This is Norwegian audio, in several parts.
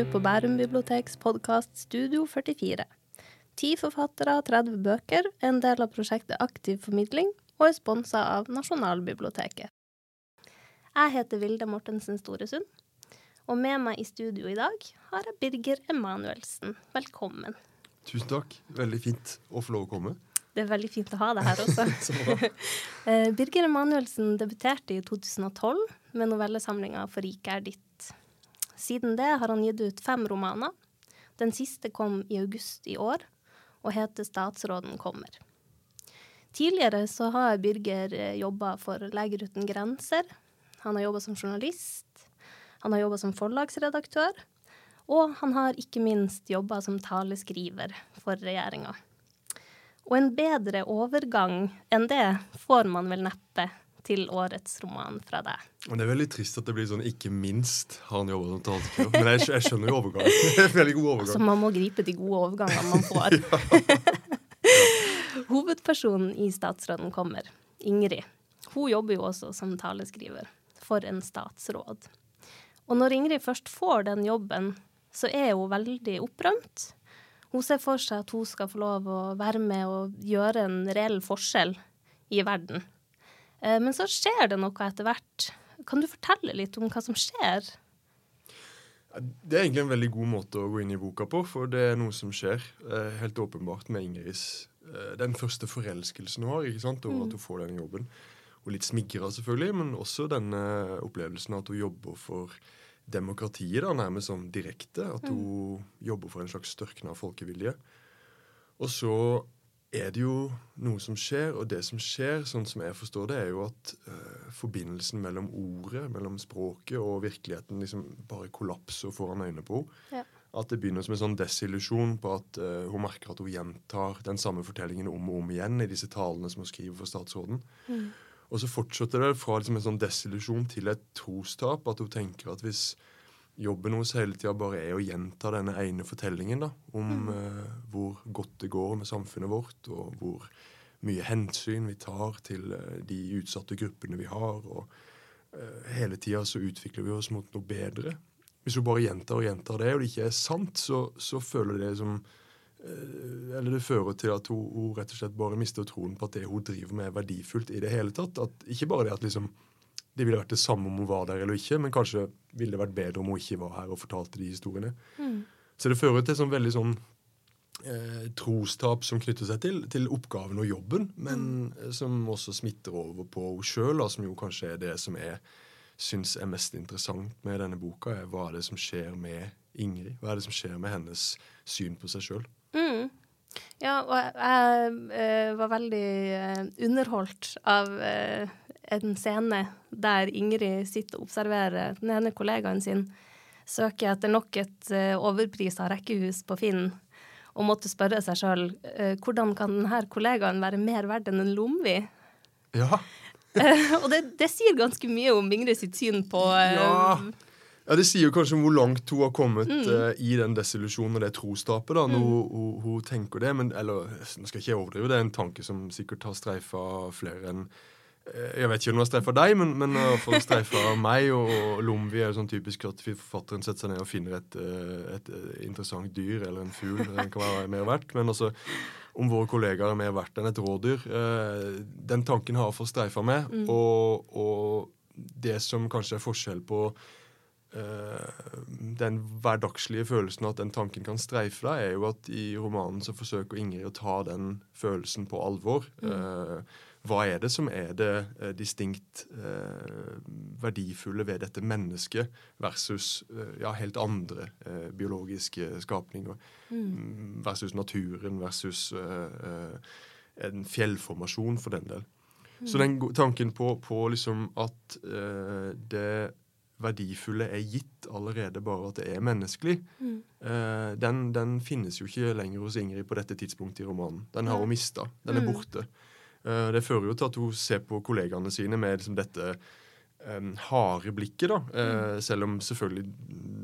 Nå på Bærum biblioteks podkast Studio 44. Ti forfattere, 30 bøker, en del av prosjektet Aktiv formidling, og er sponsa av Nasjonalbiblioteket. Jeg heter Vilde Mortensen Storesund, og med meg i studio i dag har jeg Birger Emanuelsen. Velkommen. Tusen takk. Veldig fint å få lov å komme. Det er veldig fint å ha deg her også. Eh, Birger Emanuelsen debuterte i 2012 med novellesamlinga 'For riket er ditt'. Siden det har han gitt ut fem romaner. Den siste kom i august i år og heter 'Statsråden kommer'. Tidligere så har Birger jobba for Leger uten grenser. Han har jobba som journalist. Han har jobba som forlagsredaktør. Og han har ikke minst jobba som taleskriver for regjeringa. Og en bedre overgang enn det får man vel neppe til årets roman fra deg. Det er veldig trist at det blir sånn 'ikke minst' har han jobba som taleskriver. Men jeg, jeg, skjønner jo overgangen. veldig god overgang. Så man må gripe de gode overgangene man får. Hovedpersonen i Statsråden kommer, Ingrid. Hun jobber jo også som taleskriver for en statsråd. Og når Ingrid først får den jobben, så er hun veldig opprømt. Hun ser for seg at hun skal få lov å være med og gjøre en reell forskjell i verden. Eh, men så skjer det noe etter hvert. Kan du fortelle litt om hva som skjer? Det er egentlig en veldig god måte å gå inn i boka på, for det er noe som skjer eh, helt åpenbart med Ingrids eh, Den første forelskelsen hun har ikke sant, over at hun får denne jobben. Og litt smigra, selvfølgelig, men også denne opplevelsen av at hun jobber for demokratiet, da, nærmest sånn direkte. At hun jobber for en slags størkna folkevilje. Og så er det jo noe som skjer, og det som skjer, sånn som jeg forstår det, er jo at uh, forbindelsen mellom ordet, mellom språket og virkeligheten liksom bare kollapser foran øynene på henne. Ja. At det begynner som en sånn desillusjon på at uh, hun merker at hun gjentar den samme fortellingen om og om igjen i disse talene som hun skriver for statsråden. Og så fortsetter det fra liksom en sånn desillusjon til et trostap. At hun tenker at hvis jobben hennes hele tida bare er å gjenta denne ene fortellingen da, om eh, hvor godt det går med samfunnet vårt, og hvor mye hensyn vi tar til eh, de utsatte gruppene vi har, og eh, hele tida så utvikler vi oss mot noe bedre. Hvis hun bare gjentar og gjentar det, og det ikke er sant, så, så føler det som eh, eller det fører til at hun, hun rett og slett bare mister troen på at det hun driver med, er verdifullt i det hele tatt. At Ikke bare det at liksom, det ville vært det samme om hun var der eller ikke, men kanskje ville det vært bedre om hun ikke var her og fortalte de historiene. Så det fører til sånn veldig sånn eh, trostap som knytter seg til, til oppgaven og jobben, men mm. som også smitter over på henne sjøl, som jo kanskje er det som jeg syns er mest interessant med denne boka, er hva er det som skjer med Ingrid? Hva er det som skjer med hennes syn på seg sjøl? Ja, og jeg, jeg eh, var veldig eh, underholdt av eh, en scene der Ingrid sitter og observerer den ene kollegaen sin søke etter nok et uh, overprisa rekkehus på Finn, og måtte spørre seg sjøl hvordan kan denne kollegaen være mer verdt enn en Lomvi? Ja. Eh, og det, det sier ganske mye om Ingrid sitt syn på eh, Ja. ja, det sier kanskje om hvor langt hun har kommet eh, i den desillusjonen og det trostapet. da, når hun, hun, hun tenker det. Men eller, nå skal ikke overdrive, det er en tanke som sikkert har streifa flere enn eh, Jeg vet ikke om det var streifa deg, men, men for å streife meg. Og, Lomvi er jo sånn typisk at forfatteren setter seg ned og finner et, eh, et eh, interessant dyr eller en fugl. Den kan være mer verdt. Men altså, om våre kollegaer er mer verdt enn et rådyr. Eh, den tanken har iallfall streifa meg. Og, og det som kanskje er forskjell på eh, den hverdagslige følelsen at den tanken kan streife deg, er jo at i romanen så forsøker Ingrid å ta den følelsen på alvor. Eh, hva er det som er det eh, distinkt eh, verdifulle ved dette mennesket versus eh, ja, helt andre eh, biologiske skapninger? Mm, Versus naturen, versus eh, eh, en fjellformasjon, for den del. Så den tanken på, på liksom at det verdifulle er gitt allerede bare at det er menneskelig, eh, den, den finnes jo ikke lenger hos Ingrid på dette tidspunktet i romanen. Den har hun mista. Den er borte. Eh, det fører jo til at hun ser på kollegaene sine med liksom dette um, harde blikket, da. Eh, Selv om selvfølgelig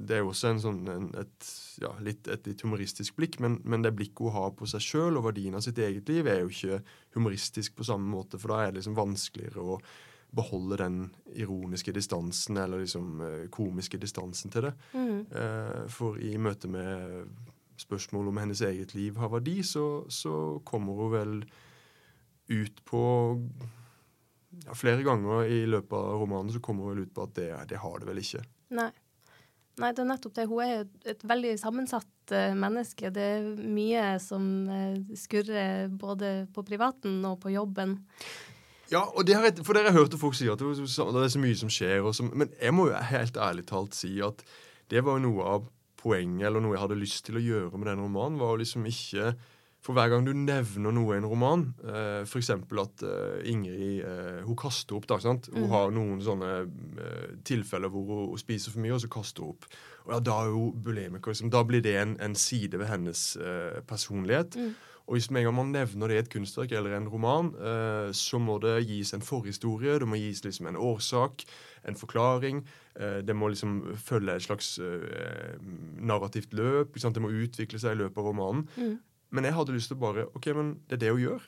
det er jo også en sånn, en, et, ja, litt, et litt humoristisk blikk, men, men det blikket hun har på seg sjøl og verdien av sitt eget liv, er jo ikke humoristisk på samme måte, for da er det liksom vanskeligere å beholde den ironiske distansen, eller liksom eh, komiske distansen til det. Mm. Eh, for i møte med spørsmål om hennes eget liv har verdi, så, så kommer hun vel ut på ja, Flere ganger i løpet av romanen så kommer hun vel ut på at det, det har det vel ikke. Nei. Nei, det er nettopp det. Hun er et, et veldig sammensatt uh, menneske. Det er mye som uh, skurrer både på privaten og på jobben. Ja, og det har jeg, for dere har hørt folk si at det, er så mye som skjer. så, men jeg må jo helt ærlig talt si at det var noe av poenget, eller noe jeg hadde lyst til å gjøre med den romanen, var å liksom ikke for hver gang du nevner noe i en roman, eh, f.eks. at eh, Ingrid eh, hun kaster opp da, sant? Hun mm. har noen sånne eh, tilfeller hvor hun, hun, spiser for mye, og så kaster hun opp. Og ja, Da er hun bulimiker. Liksom. Da blir det en, en side ved hennes personlighet. Mm. Og hvis med en gang man nevner det i et kunstverk eller en roman, eh, så må det gis en forhistorie, det må gis liksom en årsak, en forklaring. Eh, det må liksom følge et slags eh, narrativt løp. Det må utvikle seg i løpet av romanen. Mm. Men jeg hadde lyst til bare OK, men det er det hun gjør.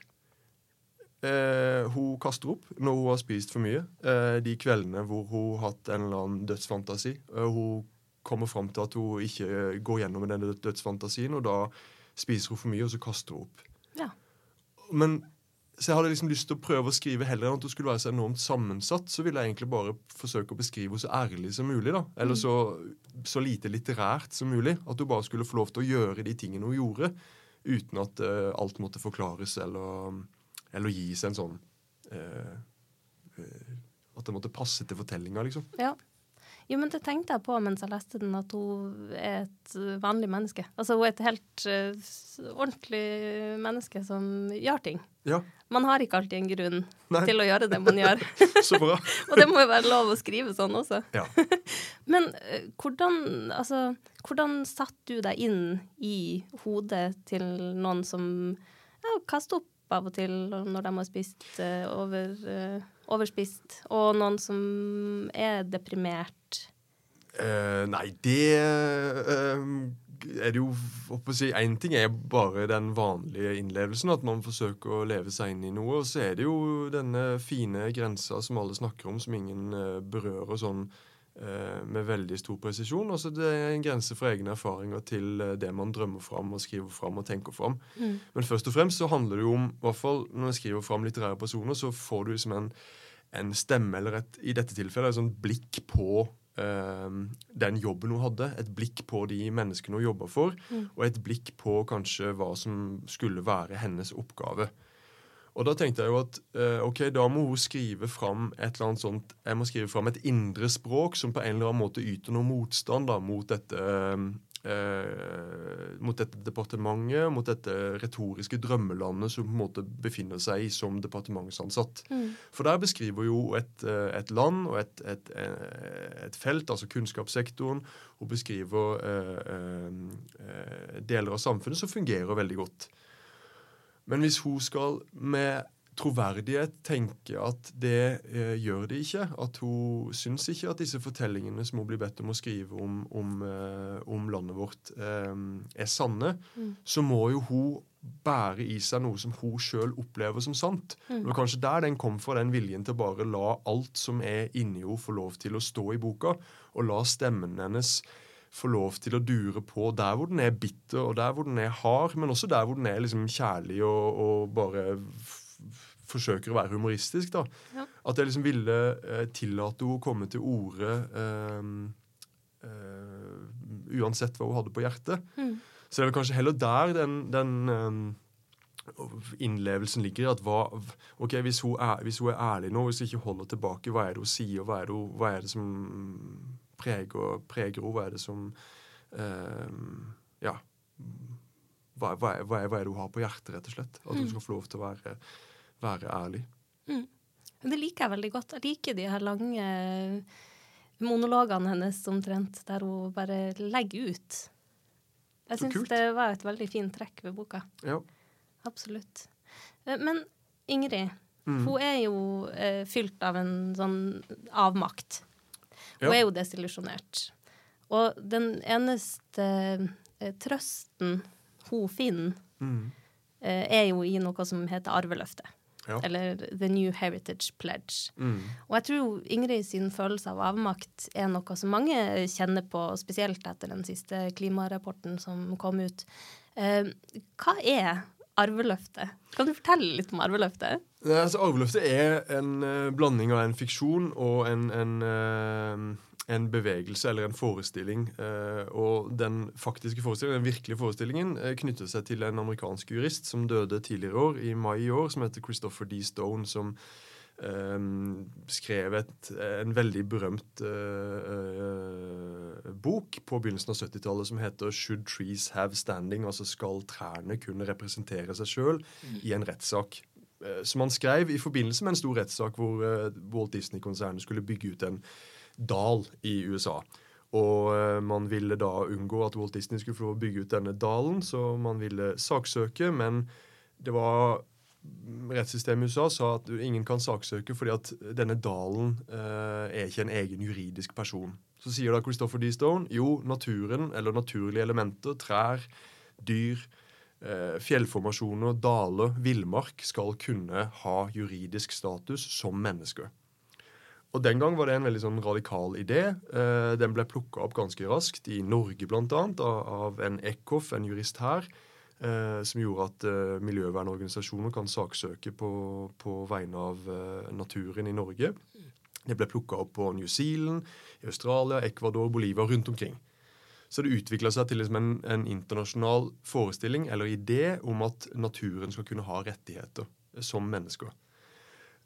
Eh, hun kaster opp når hun har spist for mye. Eh, de kveldene hvor hun har hatt en eller annen dødsfantasi. Eh, hun kommer fram til at hun ikke går gjennom med denne dødsfantasien, og da spiser hun for mye, og så kaster hun opp. Ja. Men så jeg hadde liksom lyst til å prøve å skrive heller enn at hun skulle være så enormt sammensatt, så ville jeg egentlig bare forsøke å beskrive henne så ærlig som mulig. da. Eller mm. så, så lite litterært som mulig. At hun bare skulle få lov til å gjøre de tingene hun gjorde uten at uh, alt måtte forklares eller, eller gis en sånn uh, At det måtte passe til fortellinga, liksom. Ja. Jo, men det tenkte jeg på mens jeg leste den, at hun er et vanlig menneske. Altså hun er et helt uh, ordentlig menneske som gjør ting. Ja. Man har ikke alltid en grunn Nei. til å gjøre det man gjør. Så bra. og det må jo være lov å skrive sånn også. Ja. men uh, hvordan, altså, hvordan satte du deg inn i hodet til noen som ja, kaster opp av og til når de har spist uh, over, overspist, og noen som er deprimert? Uh, nei, det er det jo å si, ting er bare den vanlige innlevelsen, at man forsøker å leve seg inn i noe. Og så er det jo denne fine grensa som alle snakker om, som ingen berører sånn med veldig stor presisjon. Altså det er en grense fra egne erfaringer til eh, det man drømmer fram og skriver fram og tenker fram. Mm. Men først og fremst så handler det jo om, i hvert fall når jeg skriver fram litterære personer, så får du som en, en stemme, eller et, i dette tilfellet et sånt blikk på eh, den jobben hun hadde. Et blikk på de menneskene hun jobba for, mm. og et blikk på kanskje hva som skulle være hennes oppgave. Og da tenkte jeg jo at eh, ok, da må hun skrive fram et eller annet sånt, jeg må skrive fram et indre språk som på en eller annen måte yter noe motstand da, mot dette eh, mot dette departementet, mot dette retoriske drømmelandet som på en måte befinner seg i som departementsansatt. Mm. For der beskriver jo et, eh, et land og et, et, eh, et, felt, altså kunnskapssektoren, og beskriver eh, eh, deler av samfunnet som fungerer veldig godt. Men hvis hun skal med troverdighet tenke at det eh, gjør det ikke, at hun syns ikke at disse fortellingene som hun blir bedt om å skrive om, om, eh, om landet vårt, eh, er sanne, mm. så må jo hun bære i seg noe som hun sjøl opplever som sant. Mm. Det var kanskje der den kom fra, den viljen til bare la alt som er inni henne, få lov til å stå i boka, og la stemmen hennes få lov til å dure på der hvor den er bitter, og der hvor den er hard, men også der hvor den er liksom kjærlig og, og bare forsøker å være humoristisk. da. Ja. At jeg liksom ville eh, tillate henne å komme til orde eh, eh, uansett hva hun hadde på hjertet. Mm. Så det er vel kanskje heller der den, den um, innlevelsen ligger i. at hva, ok, hvis hun, er, hvis hun, er, ærlig nå, hvis hun ikke holder tilbake, hva er det hun sier? Hva er det, hva er det som preger, preger henne? Hva er det som eh, Ja. Hva, hva, er, hva, er, hva, er, det hun har på hjertet, rett og slett? At hun mm. skal få lov til å være, være ærlig. Mm. Det liker jeg veldig godt. Jeg liker de her lange monologene hennes omtrent, der hun bare legger ut. Jeg syns det var et veldig fint trekk ved boka. Ja. Absolutt. Eh, men Ingrid, mm. hun er jo eh, fylt av en sånn avmakt. Hun er jo desillusjonert. Og den eneste eh, trøsten hun finner, mm. eh, er jo i noe som heter arveløftet. Ja. Eller The New Heritage Pledge. Mm. Og jeg tror Ingrid sin følelse av avmakt er noe som mange kjenner på, spesielt etter den siste klimarapporten som kom ut. Eh, hva er arveløftet? Kan du fortelle litt om arveløftet? Nei, altså, Arveløftet er en uh, blanding av en fiksjon og en, en, uh, en bevegelse eller en forestilling. Eh, og den faktiske forestillingen, den virkelige forestillingen knytter seg til en amerikansk jurist som døde tidligere år, i mai i år, som heter Christopher D. Stone, som skrev et, en veldig berømt eh, eh, bok på begynnelsen av 70-tallet som heter 'Should Trees Have Standing'? Altså skal trærne kunne representere seg sjøl i en rettssak. Eh, som han skrev i forbindelse med en stor rettssak hvor Walt Disney-konsernet skulle bygge ut en dal i USA. Og man ville da unngå at Walt Disney skulle få bygge ut denne dalen, så man ville saksøke, men det var Rettssystemet i USA sa at ingen kan saksøke fordi at denne dalen eh, er ikke en egen juridisk person. Så sier da Christopher D. Stone jo, naturen, eller naturlige elementer, trær, dyr, eh, fjellformasjoner, daler, villmark skal kunne ha juridisk status som mennesker. Og Den gang var det en veldig sånn radikal idé. Eh, den ble plukka opp ganske raskt, i Norge bl.a., av, av en Eckhoff, en jurist her, eh, som gjorde at eh, miljøvernorganisasjoner kan saksøke på, på vegne av eh, naturen i Norge. Det ble plukka opp på New Zealand, i Australia, Ecuador, Bolivia rundt omkring. Så det utvikla seg til liksom en, en internasjonal forestilling eller idé om at naturen skal kunne ha rettigheter som mennesker.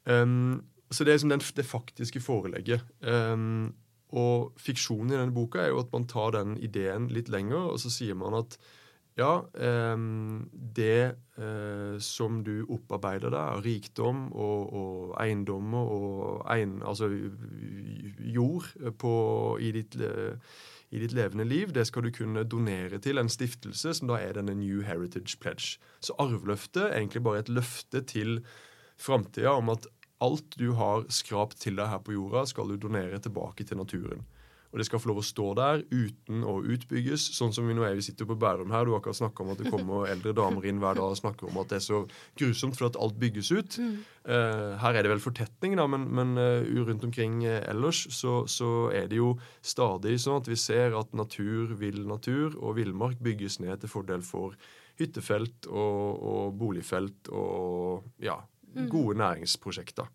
Um, så det er liksom den, det faktiske forelegget. Um, og fiksjonen i denne boka er jo at man tar den ideen litt lenger, og så sier man at ja, um, det uh, som du opparbeider deg av rikdom og, og eiendommer og ein, altså jord på, i, ditt, i ditt levende liv, det skal du kunne donere til en stiftelse som da er denne New Heritage Pledge. Så arveløftet er egentlig bare et løfte til framtida om at alt du har skrapt til deg her på jorda, skal du donere tilbake til naturen. Og det skal få lov å stå der uten å utbygges, sånn som vi nå er vi sitter på Bærum her. Du har akkurat snakka om at det kommer eldre damer inn hver dag og snakker om at det er så grusomt fordi at alt bygges ut. Mm. Eh, her er det vel fortetning, da, men, men uh, rundt omkring uh, ellers så, så er det jo stadig sånn at vi ser at natur vil natur, og villmark bygges ned til fordel for hyttefelt og, og boligfelt og ja, gode næringsprosjekter.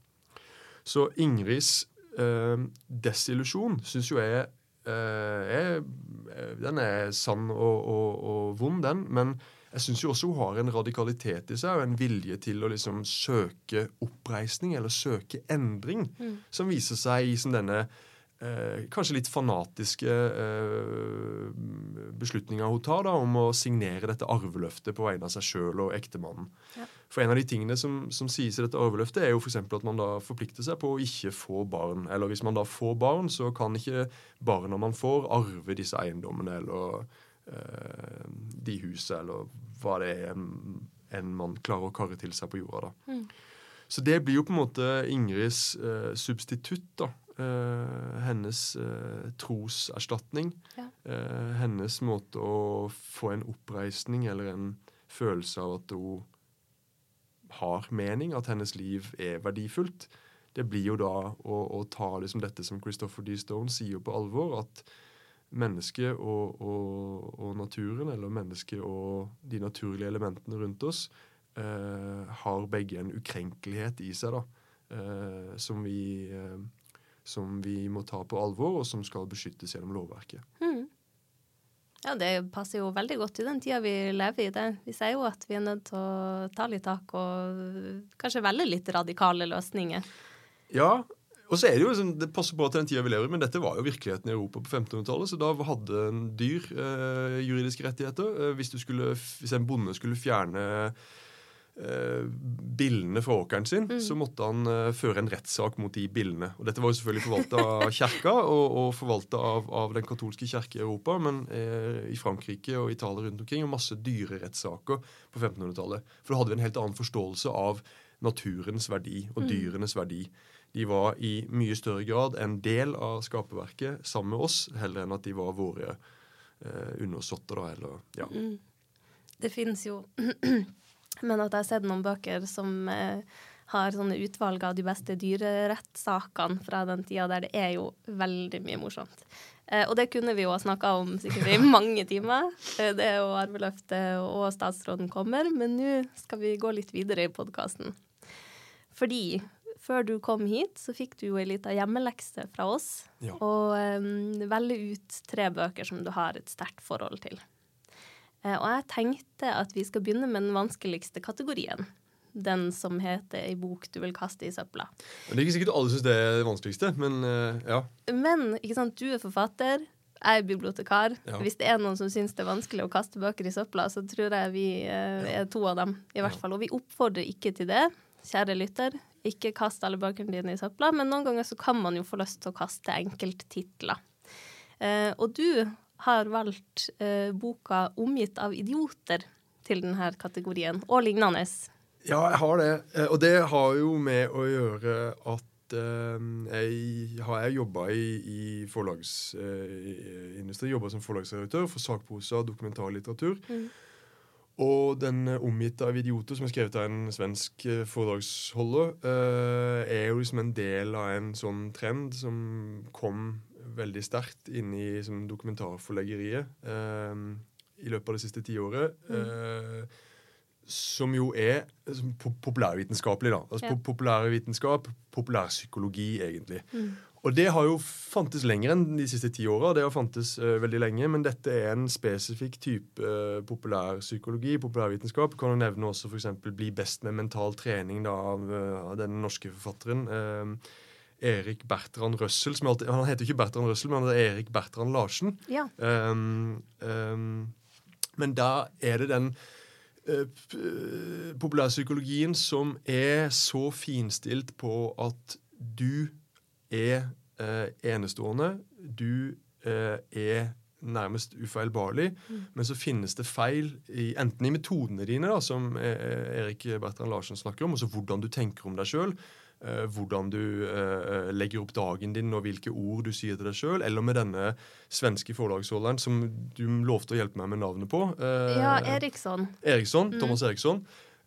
Så Ingrids eh, desillusjon syns jo jeg eh, er, Den er sann og, og, og vond, den. Men jeg syns jo også hun har en radikalitet i seg og en vilje til å liksom søke oppreisning eller søke endring, som viser seg i som denne Eh, kanskje litt fanatiske eh, beslutninger hun tar da, om å signere dette arveløftet på vegne av seg sjøl og ektemannen. Ja. For en av de tingene som, som sies i dette arveløftet, er jo f.eks. at man da forplikter seg på å ikke få barn. Eller hvis man da får barn, så kan ikke barna man får, arve disse eiendommene eller eh, de husene, eller hva det er en man klarer å karre til seg på jorda. da. Så det blir jo på en måte Ingrids eh, substitutt. da. Eh, hennes uh, troserstatning. Ja. Uh, hennes måte å få en oppreisning eller en følelse av at hun har mening, at hennes liv er verdifullt. Det blir jo da å, å ta liksom dette som Christopher D. Stone sier på alvor, at mennesket og, og, og naturen, eller mennesket og de naturlige elementene rundt oss, har begge en ukrenkelighet i seg, da, som, vi, som vi må ta på alvor, og som skal beskyttes gjennom lovverket. Mm. Ja, det passer jo veldig godt i den tida vi lever i. det. Vi sier jo at vi er nødt til å ta litt tak og kanskje velge litt radikale løsninger. Ja, og så er Det jo liksom, det passer bra til den tida vi lever i, men dette var jo virkeligheten i Europa på 1500-tallet. Så da hadde en dyr eh, juridiske rettigheter. Eh, hvis, du skulle, hvis en bonde skulle fjerne billene fra åkeren sin, så måtte han uh, føre en rettssak mot de billene. Og Dette var jo selvfølgelig forvalta av kirka og, og forvalta av, av den katolske kirke i Europa, men eh, i Frankrike og Italia rundt omkring, og masse dyre rettssaker på 1500-tallet. For da hadde vi en helt annen forståelse av naturens verdi og dyrenes verdi. De var i mye større grad en del av skaperverket sammen med oss, heller enn at de var våre eh, undersåtter. da, eller, ja. Det finnes jo Men at jeg har sett noen bøker som eh, har sånne utvalg av de beste dyrerettssakene fra den tida, der det er jo veldig mye morsomt. Eh, og det kunne vi jo ha snakka om sikkert i mange timer. Eh, det er jo arveløftet og statsråden kommer, men nå skal vi gå litt videre i podkasten. Fordi før du kom hit, så fikk du jo ei lita hjemmelekse fra oss. Ja. Og um, velge ut tre bøker som du har et sterkt forhold til. Eh, og jeg tenkte at vi skal begynne med den vanskeligste kategorien. Den som heter 'Ei bok du vil kaste i søpla'. Det er ikke sikkert alle syns det er det vanskeligste, men eh, ja. Men ikke sant, du er forfatter, jeg er bibliotekar. Ja. Hvis det er noen som syns det er vanskelig å kaste bøker i søpla, så tror jeg vi eh, er to av dem, i hvert fall. Og vi oppfordrer ikke til det, kjære lytter. Ikke kast alle bøkene dine i søpla, men noen ganger så kan man jo få lyst til å kaste enkelttitler. Eh, og du har valgt eh, boka 'Omgitt av idioter' til denne kategorien, og lignende. Ja, jeg har det. Eh, Og det har jo med å gjøre at eh, jeg har jobba i, i forlagsindustri. Jobba som forlagsredaktør for sakprosa og dokumentarlitteratur. Mm. Og den eh, 'Omgitt av idioter', som er skrevet av en svensk eh, foredragsholder, eh, er jo liksom en del av en sånn trend som kom veldig sterkt inn i som dokumentarforleggeriet eh, i løpet av det siste tiåret. Eh, som jo er som po populærvitenskapelig, da. Altså Ja. po populærvitenskap, populærpsykologi, egentlig. Mm. Og det har jo fantes lenger enn de siste ti åra. Det har fantes uh, veldig lenge, men dette er en spesifikk type uh, populærpsykologi, populærvitenskap. Kan du nevne også f.eks. 'Bli best med mental trening' da, av, av den norske forfatteren. eh, Erik Bertrand Røssel. Som alltid, han heter ikke Bertrand Røssel, men han heter Erik Bertrand Larsen. Ja. Um, um, men da er det den eh, populærpsykologien som er så finstilt på at du er eh, enestående. Du eh, er nærmest ufeilbarlig, men så finnes det feil i, enten i metodene dine, da, som Erik Bertrand Larsen snakker om, altså hvordan du tenker om deg sjøl, hvordan du eh, legger opp dagen din og hvilke ord du sier til deg sjøl, eller med denne svenske forlagsholderen som du lovte å hjelpe meg med navnet på. eh, ja, Eriksson. Eriksson, Thomas Eriksson.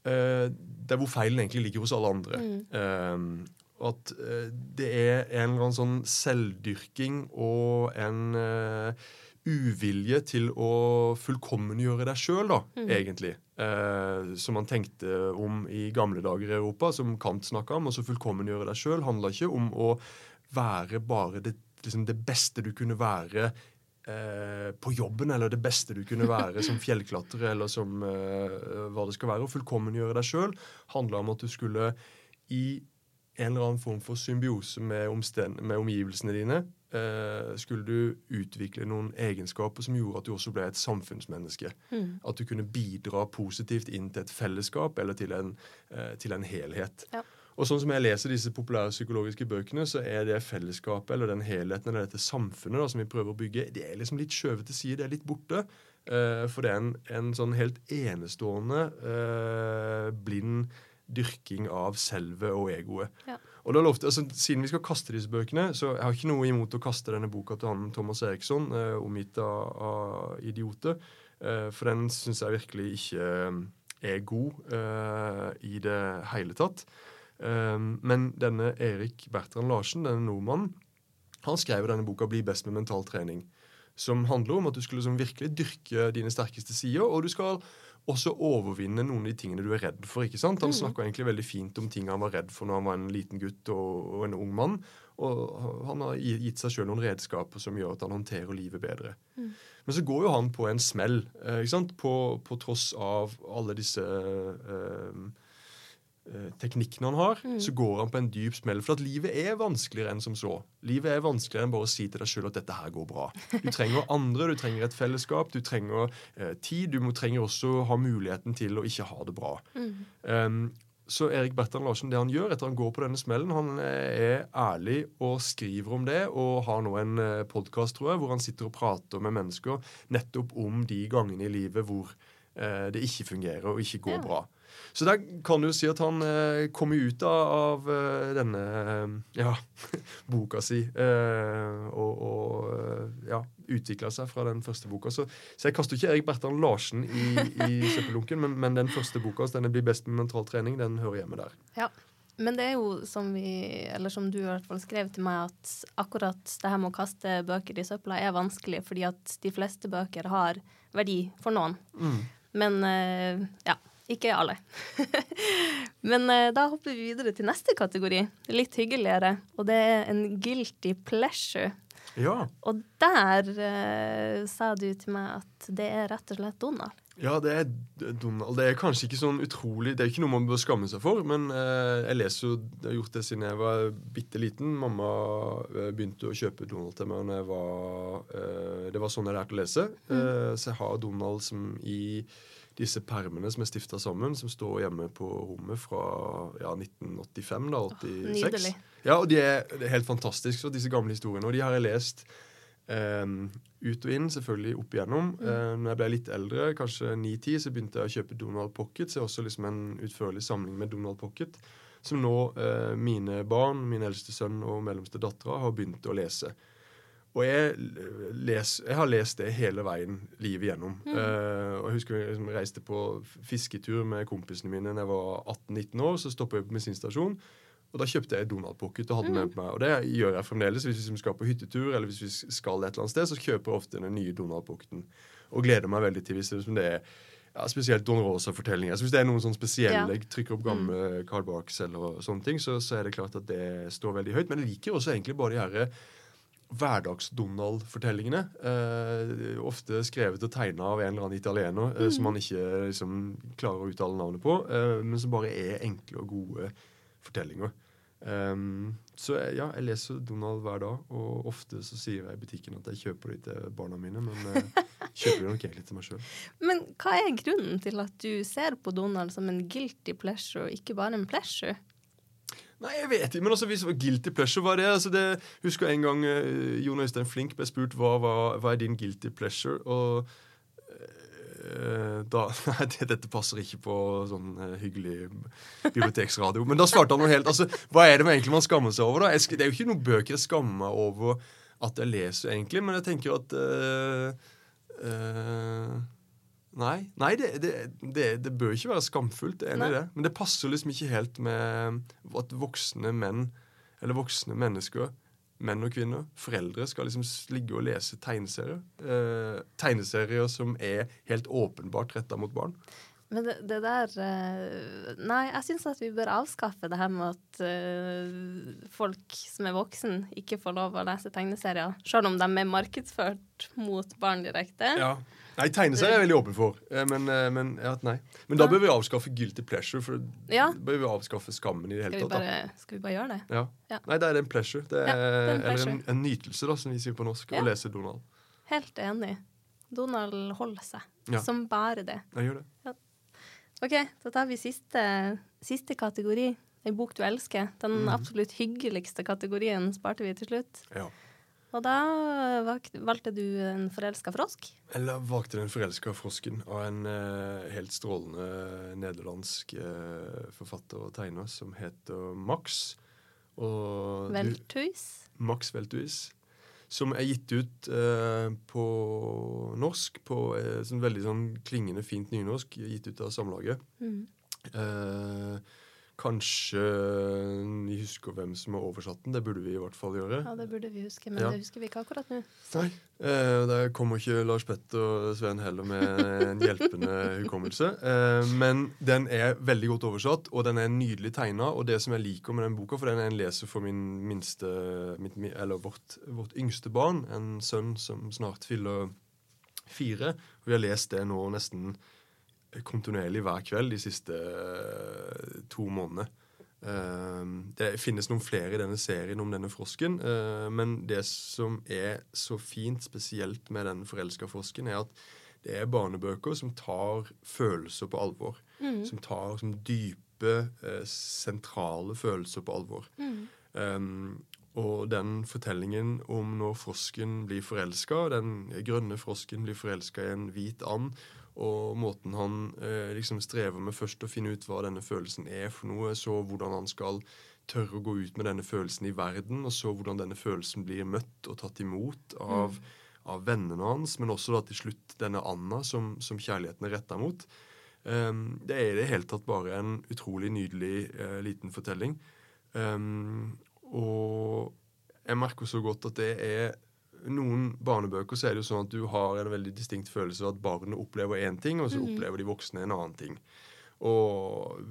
Eh, det er hvor feilen egentlig ligger hos alle andre. Mm. Eh, at eh, det er en eller annen sånn selvdyrking og en eh, uvilje til å fullkommengjøre deg sjøl, da, Mm. egentlig. Eh, som man tenkte om i gamle dager i Europa, som Kant snakka om. Altså fullkommengjøre deg sjøl handla ikke om å være bare det, liksom det beste du kunne være eh, på jobben, eller det beste du kunne være som fjellklatrer, eller som eh, hva det skal være. Å fullkommengjøre deg sjøl handla om at du skulle i en eller annen form for symbiose med, med omgivelsene dine. Eh, skulle du utvikle noen egenskaper som gjorde at du også ble et samfunnsmenneske. Mm. At du kunne bidra positivt inn til et fellesskap eller til en, eh, til en helhet. Ja. Og sånn som jeg leser disse populære psykologiske bøkene, så er det fellesskapet eller den helheten eller dette samfunnet da, som vi prøver å bygge, det er liksom litt skjøvet til side. Det er litt borte. Eh, for det er en, en sånn helt enestående eh, blind dyrking av selve og egoet. Ja. Og da lovte, altså, Siden vi skal kaste disse bøkene, så jeg har ikke noe imot å kaste denne boka til han Thomas Eriksson, eh, omgitt av, av idioter. Eh, for den syns jeg virkelig ikke eh, er god eh, i det hele tatt. Eh, men denne Erik Bertrand Larsen, denne nordmannen, han skrev denne boka 'Bli best med mental trening'. Som handler om at du skulle liksom virkelig dyrke dine sterkeste sider. Og du skal også overvinne noen av de tingene du er redd for. ikke sant? Han Mhm. snakka egentlig veldig fint om ting han var redd for når han var en liten gutt og, og en ung mann. Og han har gitt seg sjøl noen redskaper som gjør at han håndterer livet bedre. Mm. Men så går jo han på en smell, eh, ikke sant? På, på tross av alle disse eh, eh, teknikkene han har, Mm. så går han på en dyp smell. For at livet er vanskeligere enn som så. Livet er vanskeligere enn bare å si til deg sjøl at dette her går bra. Du trenger andre, du trenger et fellesskap, du trenger eh, tid. Du må, trenger også ha muligheten til å ikke ha det bra. Mm. Um, så Erik Bertrand Larsen, det han gjør etter han går på denne smellen, han eh, er ærlig og skriver om det, og har nå en podkast, tror jeg, hvor han sitter og prater med mennesker nettopp om de gangene i livet hvor eh, det ikke fungerer og ikke går Ja. bra. Så der kan du jo si at han eh, kommer ut av, av eh, denne eh, ja, boka si eh, og, og eh, ja, utvikla seg fra den første boka. Så, så jeg kaster ikke Erik Bertrand Larsen i, i søppeldunken, men, men den første boka, hans, denne blir best med mental trening, den hører hjemme der. Ja. Men det er jo som vi, eller som du i hvert fall skrev til meg, at akkurat det her med å kaste bøker i søpla er vanskelig, fordi at de fleste bøker har verdi for noen. Mm. Men eh, ja, ikke alle. Men eh, da hopper vi videre til neste kategori. Litt hyggeligere. Og det er en guilty pleasure. Ja. Og der uh, sa du til meg at det er rett og slett Donald. Ja, det er Donald. Det er kanskje ikke sånn utrolig Det er ikke noe man bør skamme seg for, men uh, jeg leser jo Jeg har gjort det siden jeg var bitte liten. Mamma begynte å kjøpe Donald til meg når jeg var Det var sånn jeg lærte å lese. Mm. så jeg har Donald som i disse permene som er stifta sammen, som står hjemme på rommet fra ja, 1985, da, 86. nydelig. Ja, og de er, det er helt fantastisk, så disse gamle historiene. Og de har jeg lest eh, ut og inn, selvfølgelig opp igjennom. Eh, når jeg ble litt eldre, kanskje 9-10, så begynte jeg å kjøpe Donald Pocket. Så er også liksom en utførlig samling med Donald Pocket. Som nå eh, mine barn, min eldste sønn og mellomste dattera, har begynt å lese. Og jeg, les, jeg har lest det hele veien livet igjennom. Eh, og jeg husker jeg liksom reiste på fisketur med kompisene mine da jeg var 18-19 år. Så stoppa jeg på bensinstasjonen, Og da kjøpte jeg Donald Pocket og hadde med på meg. Og det gjør jeg fremdeles hvis vi liksom skal på hyttetur eller hvis vi skal et eller annet sted. Så kjøper jeg ofte den nye Donald Pocketen. Og gleder meg veldig til hvis det, liksom det er ja, spesielt Don Rosa-fortellinger. Så hvis det er noen sånn spesielle, Ja. jeg trykker opp gamle Carl Barks eller sånne ting, så, så er det klart at det står veldig høyt. Men jeg liker også egentlig bare de herre hverdags-Donald-fortellingene. Eh, ofte skrevet og tegna av en eller annen italiener eh, som man ikke liksom, klarer å uttale navnet på, eh, men som bare er enkle og gode fortellinger. Um, så ja, jeg leser Donald hver dag, og ofte så sier jeg i butikken at jeg kjøper de til barna mine, men eh, kjøper de nok egentlig til meg sjøl. Men hva er grunnen til at du ser på Donald som en guilty pleasure, og ikke bare en pleasure? Nei, jeg vet ikke, men altså, hvis guilty pleasure var det altså det, Husker jeg en gang uh, Jon Øystein Flink ble spurt hva, hva, hva er din guilty pleasure, og uh, da Nei, det, dette passer ikke på sånn uh, hyggelig biblioteksradio. Men da svarte han noe helt altså, Hva er det man egentlig man skammer seg over? da? Jeg, det er jo ikke noen bøker jeg skammer meg over at jeg leser, egentlig, men jeg tenker at uh, eh, Nei, nei det, det, det, det bør ikke være skamfullt. Enig i det. Men det passer liksom ikke helt med at voksne menn, eller voksne mennesker, menn og kvinner, foreldre, skal liksom ligge og lese tegneserier. Eh, tegneserier som er helt åpenbart retta mot barn. Men det, det der eh, Nei, jeg syns at vi bør avskaffe det her med at uh, folk som er voksen, ikke får lov å lese tegneserier, selv om de er markedsført mot barn direkte. Ja. Nei, tegneserier er jeg veldig åpen for. Eh, men, eh, men, ja, nei. men da bør vi avskaffe guilty pleasure. For Ja. da bør vi avskaffe skammen i det hele tatt. bare, skal vi bare gjøre det? Ja. Ja. Nei, da er det en pleasure. Det er, det er en pleasure. eller en, en nytelse, da, som vi sier på norsk, å lese Donald. Helt enig. Donald holder seg. Som bare det. Jeg gjør det. OK, da tar vi siste, siste kategori. En bok du elsker. Den Mhm. absolutt hyggeligste kategorien sparte vi til slutt. Ja. Og da valgte du en forelska frosk. Eller valgte den forelska frosken av en eh, helt strålende nederlandsk eh, forfatter og tegner som heter Max. Og du- Veltuis. Max Veltuis. Som er gitt ut eh, på norsk, på eh, sånn veldig sånn klingende fint nynorsk, gitt ut av Samlaget. Mm. Eh, kanskje vi husker hvem som har oversatt den. Det burde vi i hvert fall gjøre. Ja, det burde vi huske, men Ja. det husker vi ikke akkurat nå. Nei. Eh, der kommer ikke Lars Petter og Sven heller med en hjelpende hukommelse. Eh, men den er veldig godt oversatt, og den er nydelig tegna. Og det som jeg liker med den boka, for den er en leser for min minste mitt, Eller vårt, vårt yngste barn, en sønn som snart fyller fire. Vi har lest det nå nesten kontinuerlig hver kveld de siste eh, to månedene. Eh, det finnes noen flere i denne serien om denne frosken, eh, men det som er så fint spesielt med den forelska frosken, er at det er barnebøker som tar følelser på alvor. Som tar som dype, eh, sentrale følelser på alvor. Um, og den fortellingen om når frosken blir forelska, den grønne frosken blir forelska i en hvit and, og måten han eh, liksom strever med først å finne ut hva denne følelsen er for noe, så hvordan han skal tørre å gå ut med denne følelsen i verden, og så hvordan denne følelsen blir møtt og tatt imot av, av vennene hans, men også da til slutt denne Anna som, som kjærligheten er retta mot. Um, det er i det hele tatt bare en utrolig nydelig uh, liten fortelling. Um, og jeg merker så godt at det er noen barnebøker så er det jo sånn at du har en veldig distinkt følelse av at barnet opplever én ting, og så Mhm. opplever de voksne en annen ting. Og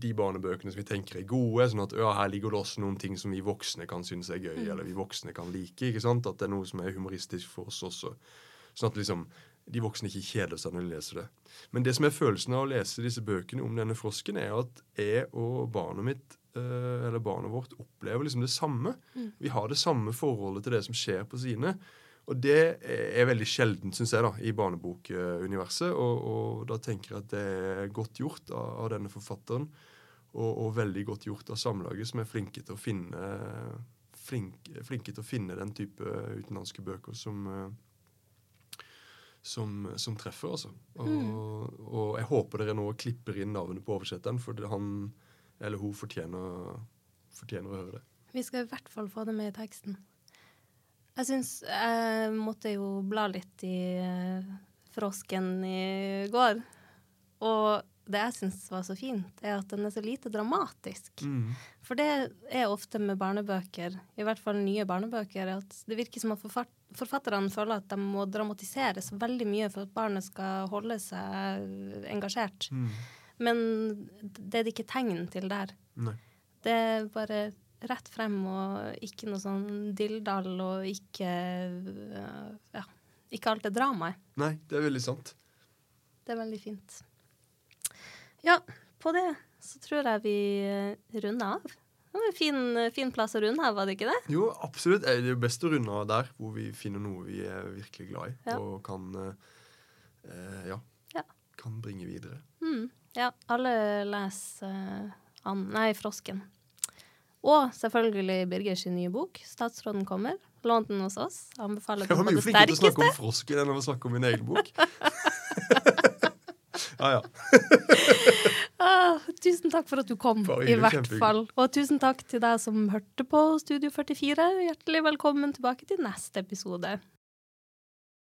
de barnebøkene som vi tenker er gode, sånn at ja, her ligger det også noen ting som vi voksne kan synes er gøy, mm. eller vi voksne kan like. ikke sant? At det er noe som er humoristisk for oss også. Sånn at liksom de voksne ikke kjeder seg når de leser det. Men det som er følelsen av å lese disse bøkene om denne frosken, er at jeg og barnet mitt, eller barnet vårt, opplever liksom det samme. Mm. Vi har det samme forholdet til det som skjer på sine. Og det er veldig sjeldent, syns jeg, da, i barnebokuniverset. Og, og da tenker jeg at det er godt gjort av, av denne forfatteren. Og, og veldig godt gjort av Samlaget, som er flinke til å finne flink, flinke til å finne den type utenlandske bøker som eh, som, som treffer, altså. Og, Mm. og jeg håper dere nå klipper inn navnet på oversetteren, for han eller hun fortjener, fortjener å høre det. Vi skal i hvert fall få det med i teksten. Jeg syns Jeg måtte jo bla litt i eh, frosken i går. Og det jeg syns var så fint, er at den er så lite dramatisk. For det er ofte med barnebøker, i hvert fall nye barnebøker, at det virker som at forfatterne føler at de må dramatisere så veldig mye for at barnet skal holde seg engasjert. Mm. Men det er det ikke tegn til der. Nei. Det er bare rett frem og ikke noe sånn dilldall og ikke Ja, ikke alt det dramaet. Nei, det er veldig sant. Det er veldig fint. Ja, på det så tror jeg vi eh, runder av. Det var en fin, fin plass å runde av, var det ikke det? Jo, absolutt. Det er jo best å runde av der, hvor vi finner noe vi er virkelig glad i, Ja. og kan eh, ja, Ja. kan bringe videre. Mm. Ja, alle leser uh, nei, Frosken. Og selvfølgelig Birger sin nye bok, 'Statsråden kommer'. Lånt den hos oss. Anbefaler den på det sterkeste. Jeg var mye flinkere til å snakke om frosken enn å snakke om min egen bok. ja, ja. Ah, tusen takk for at du kom, Bare i hvert kjempehyggelig. fall. Og tusen takk til deg som hørte på Studio 44. Hjertelig velkommen tilbake til neste episode.